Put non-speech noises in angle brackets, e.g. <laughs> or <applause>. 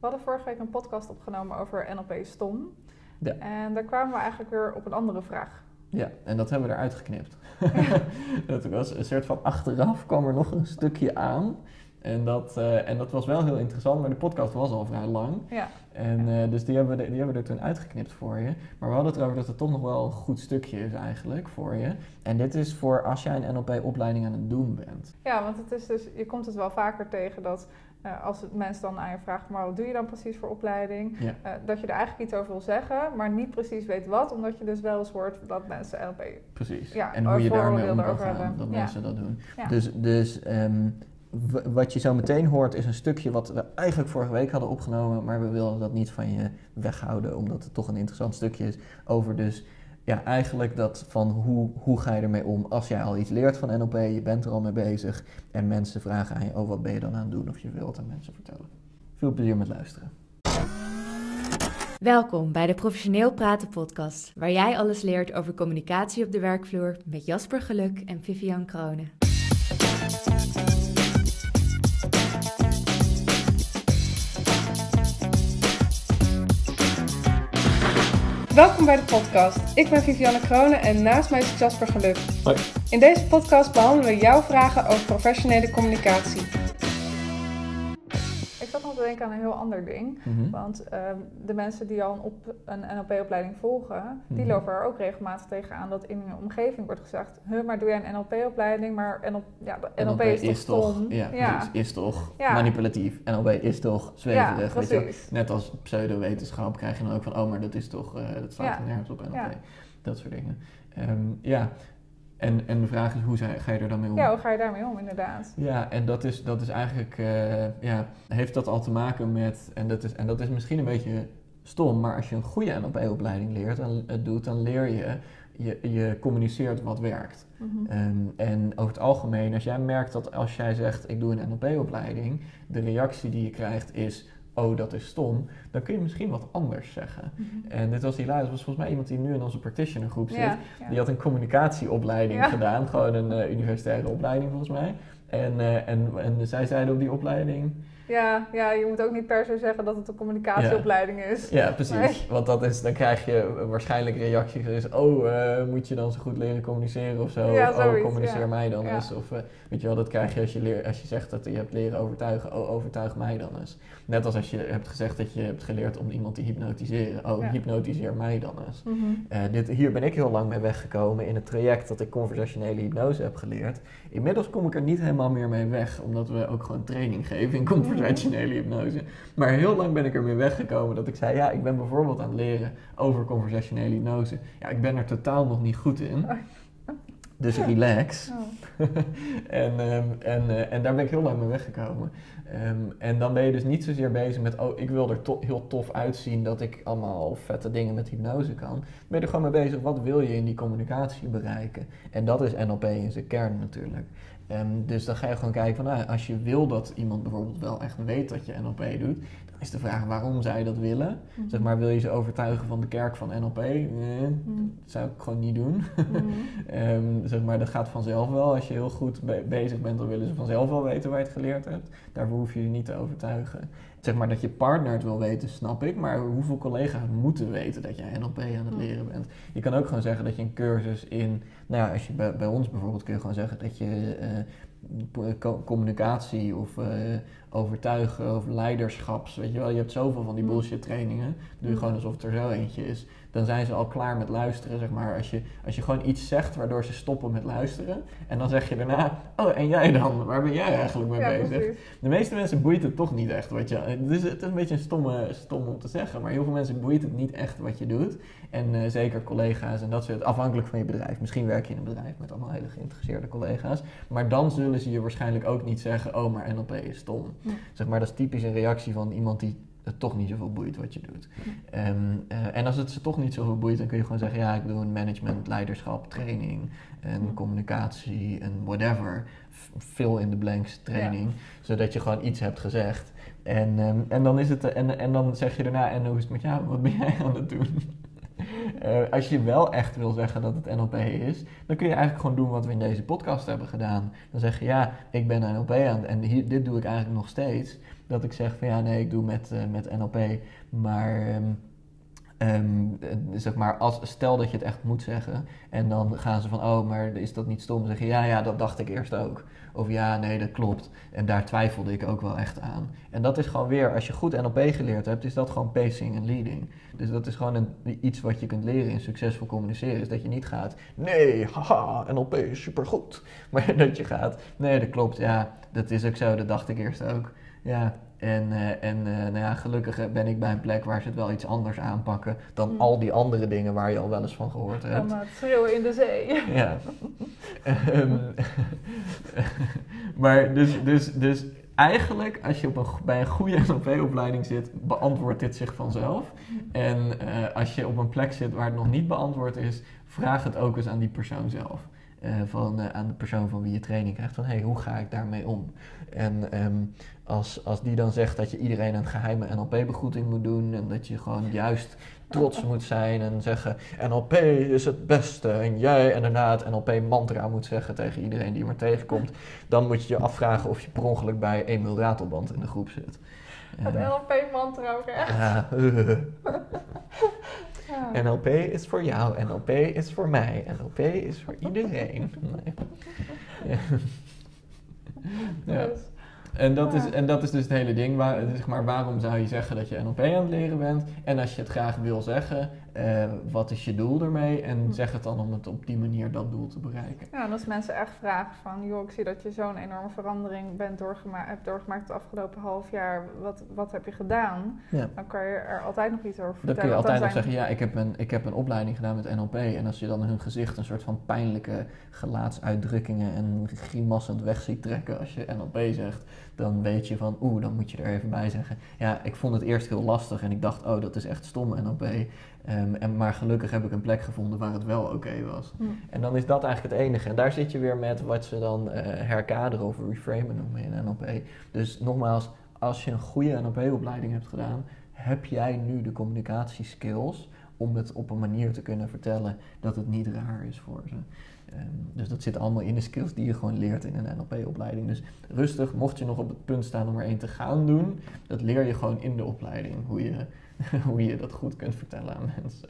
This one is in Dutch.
We hadden vorige week een podcast opgenomen over NLP stom. Ja. En daar kwamen we eigenlijk weer op een andere vraag. Ja, en dat hebben we eruit geknipt. <laughs> dat was een soort van achteraf kwam er nog een stukje aan. En dat, eh, en dat was wel heel interessant, maar de podcast was al vrij lang. Ja, En eh, dus die hebben, we, die hebben we er toen uitgeknipt voor je. Maar we hadden het erover dat het toch nog wel een goed stukje is eigenlijk voor je. En dit is voor als jij een NLP-opleiding aan het doen bent. ja want het is dus, je komt het wel vaker tegen dat eh, als het mensen dan aan je vragen, maar wat doe je dan precies voor opleiding? Ja. Eh, dat je er eigenlijk iets over wil zeggen, maar niet precies weet wat, omdat je dus wel eens hoort dat mensen NLP. Precies. Ja, en hoe je daarmee om kan over gaan, hebben. dat Ja. mensen dat doen. Dus, dus ehm, wat je zo meteen hoort is een stukje wat we eigenlijk vorige week hadden opgenomen, maar we wilden dat niet van je weghouden, omdat het toch een interessant stukje is over dus ja, eigenlijk dat van hoe, hoe ga je ermee om als jij al iets leert van NLP, je bent er al mee bezig en mensen vragen aan je, oh wat ben je dan aan het doen of je wilt aan mensen vertellen. Veel plezier met luisteren. Welkom bij de Professioneel Praten podcast, waar jij alles leert over communicatie op de werkvloer met Jasper Geluk en Vivian Kronen. Welkom bij de podcast. Ik ben Vivianne Kronen en naast mij is Jasper Geluk. Hoi. In deze podcast behandelen we jouw vragen over professionele communicatie. Te denken aan een heel ander ding. Mhm. Want ehm, de mensen die al een, op, een NLP-opleiding volgen, die Mhm. lopen er ook regelmatig tegenaan dat in hun omgeving wordt gezegd: Huh, maar doe jij een NLP-opleiding? Maar NLP, ja, de NLP, is, toch ja, ja. is toch Ja. manipulatief. NLP is toch Ja, zweverig. weet je. Net als pseudowetenschap krijg je dan ook van, oh, maar dat is toch, eh, dat staat Ja. er nergens op NLP. Ja. Dat soort dingen. Ehm, ja, en, en de vraag is, hoe ga je er dan mee om? Ja, hoe ga je daarmee om, inderdaad? Ja, en dat is, dat is eigenlijk, eh, ja, heeft dat al te maken met, en dat, is, en dat is misschien een beetje stom, maar als je een goede NLP-opleiding leert, dan, het doet, dan leer je, je, je communiceert wat werkt. Mhm. Ehm, en over het algemeen, als jij merkt dat als jij zegt ik doe een NLP-opleiding, de reactie die je krijgt is oh dat is stom, dan kun je misschien wat anders zeggen. Mhm. En dit was helaas, was volgens mij iemand die nu in onze practitioner groep zit. Ja, ja. Die had een communicatieopleiding Ja. gedaan, gewoon een eh, universitaire opleiding volgens mij. En, eh, en, en zij zeiden op die opleiding, Ja, ja, je moet ook niet per se zeggen dat het een communicatieopleiding is. ja precies, Nee. want dat is, dan krijg je waarschijnlijk reacties is, oh eh, moet je dan zo goed leren communiceren of zo, Ja, of oh communiceer ja. mij dan eens, of eh, weet je wel, dat krijg je als je, leer, als je zegt dat je hebt leren overtuigen, oh overtuig mij dan eens. Net als als je hebt gezegd dat je hebt geleerd om iemand te hypnotiseren, oh hypnotiseer mij dan eens. Mhm. Eh, dit, hier ben ik heel lang mee weggekomen in het traject dat ik conversationele hypnose heb geleerd. Inmiddels kom ik er niet helemaal meer mee weg, omdat we ook gewoon training geven in conversationele <laughs> hypnose. Maar heel lang ben ik er mee weggekomen dat ik zei, ja, ik ben bijvoorbeeld aan het leren over conversationele hypnose. Ja, ik ben er totaal nog niet goed in. Dus relax. Oh. <laughs> en, ehm, en, eh, en daar ben ik heel lang mee weggekomen. Ehm, en dan ben je dus niet zozeer bezig met, oh, ik wil er to- heel tof uitzien dat ik allemaal vette dingen met hypnose kan. Dan ben je er gewoon mee bezig, wat wil je in die communicatie bereiken? En dat is NLP in zijn kern natuurlijk. Ehm, dus dan ga je gewoon kijken van, nou, als je wil dat iemand bijvoorbeeld wel echt weet dat je NLP doet, dan is de vraag, waarom je dat willen? Mhm. Zeg maar, wil je ze overtuigen van de kerk van NLP? Nee, Mhm. dat zou ik gewoon niet doen. Mhm. <laughs> Ehm, zeg maar, dat gaat vanzelf wel. Als je heel goed be- bezig bent, dan willen ze vanzelf wel weten waar je het geleerd hebt. Daarvoor hoef je je niet te overtuigen. Zeg maar dat je partner het wil weten, snap ik. Maar hoeveel collega's moeten weten dat jij NLP aan het leren bent? Je kan ook gewoon zeggen dat je een cursus in... Nou ja, als je bij, bij ons bijvoorbeeld kun je gewoon zeggen dat je... eh, co- communicatie of eh, overtuigen of leiderschaps, weet je wel. Je hebt zoveel van die Mm. bullshit trainingen. Doe je Mm. gewoon alsof het er zo eentje is dan zijn ze al klaar met luisteren, zeg maar. Als je, als je gewoon iets zegt waardoor ze stoppen met luisteren. En dan zeg je daarna, oh, en jij dan? Waar ben jij eigenlijk mee Ja, bezig? precies. De meeste mensen boeit het toch niet echt wat je... Het is, het is een beetje een stomme, stom om te zeggen, maar heel veel mensen boeit het niet echt wat je doet. En eh, zeker collega's en dat soort, afhankelijk van je bedrijf. Misschien werk je in een bedrijf met allemaal hele geïnteresseerde collega's. Maar dan zullen ze je waarschijnlijk ook niet zeggen, oh, maar NLP is stom. Ja. Zeg maar, dat is typisch een reactie van iemand die het toch niet zoveel boeit wat je doet. Ehm, eh, en als het ze toch niet zoveel boeit, dan kun je gewoon zeggen: ja, ik doe een management, leiderschap, training, en Ja. communicatie en whatever. Fill in the blanks training, zodat je gewoon iets hebt gezegd. En, ehm, en, dan is het, en, en dan zeg je daarna: en hoe is het met jou? Wat ben jij aan het doen? Eh, als je wel echt wil zeggen dat het NLP is, dan kun je eigenlijk gewoon doen wat we in deze podcast hebben gedaan. Dan zeg je, ja, ik ben NLP aan en dit doe ik eigenlijk nog steeds. dat ik zeg van ja, nee, ik doe met, met NLP, maar... Ehm, ehm, zeg maar, als, stel dat je het echt moet zeggen. En dan gaan ze van, oh, maar is dat niet stom? Zeggen, ja, ja, dat dacht ik eerst ook. Of ja, nee, dat klopt. En daar twijfelde ik ook wel echt aan. En dat is gewoon weer, als je goed NLP geleerd hebt, is dat gewoon pacing en leading. Dus dat is gewoon een, iets wat je kunt leren in succesvol communiceren. Is dat je niet gaat, nee, haha, NLP is supergoed. <laughs> Maar dat je gaat, nee, dat klopt, ja, dat is ook zo, dat dacht ik eerst ook. Ja, en, uh, en uh, nou ja, gelukkig ben ik bij een plek waar ze het wel iets anders aanpakken dan mm. al die andere dingen waar je al wel eens van gehoord hebt. Ja, het schreeuwen in de zee. Ja. um, <laughs> <laughs> maar dus, dus, dus eigenlijk, als je op een, bij een goede <laughs> NLP-opleiding zit, beantwoordt dit zich vanzelf. En uh, als je op een plek zit waar het nog niet beantwoord is, vraag het ook eens aan die persoon zelf. Uh, van, uh, aan de persoon van wie je training krijgt. Van hé, hey, hoe ga ik daarmee om? En um, als, als die dan zegt dat je iedereen een geheime NLP-begroeting moet doen en dat je gewoon juist trots moet zijn en zeggen NLP is het beste en jij en daarna het NLP-mantra moet zeggen tegen iedereen die je maar tegenkomt, dan moet je je afvragen of je per ongeluk bij Emil Ratelband in de groep zit. Het NLP-mantra ook echt. Ja. <laughs> NLP is voor jou, NLP is voor mij, NLP is voor iedereen. <laughs> Ja. Dus en dat, is, en dat is dus het hele ding. Waar, zeg maar, waarom zou je zeggen dat je NLP aan het leren bent? En als je het graag wil zeggen, uh, wat is je doel ermee? En hm. zeg het dan om het op die manier dat doel te bereiken. Ja, en als mensen echt vragen van... joh, ik zie dat je zo'n enorme verandering bent doorgema hebt doorgemaakt het afgelopen half jaar. Wat, wat heb je gedaan? Ja. Dan kan je er altijd nog iets over vertellen. Dan kun je altijd nog zeggen, ja, ik heb, een, ik heb een opleiding gedaan met NLP. En als je dan hun gezicht een soort van pijnlijke gelaatsuitdrukkingen... en grimassend weg ziet trekken als je NLP zegt... dan weet je van, oeh, dan moet je er even bij zeggen... ja, ik vond het eerst heel lastig en ik dacht, oh, dat is echt stom NLP... Um, en, maar gelukkig heb ik een plek gevonden waar het wel oké was. En dan is dat eigenlijk het enige. En daar zit je weer met wat ze dan uh, herkaderen of reframen noemen in NLP. Dus nogmaals, als je een goede NLP-opleiding hebt gedaan, heb jij nu de communicatieskills om het op een manier te kunnen vertellen dat het niet raar is voor ze. Um, dus dat zit allemaal in de skills die je gewoon leert in een NLP-opleiding. Dus rustig, mocht je nog op het punt staan om er één te gaan doen, dat leer je gewoon in de opleiding. Hoe je <laughs> hoe je dat goed kunt vertellen aan mensen.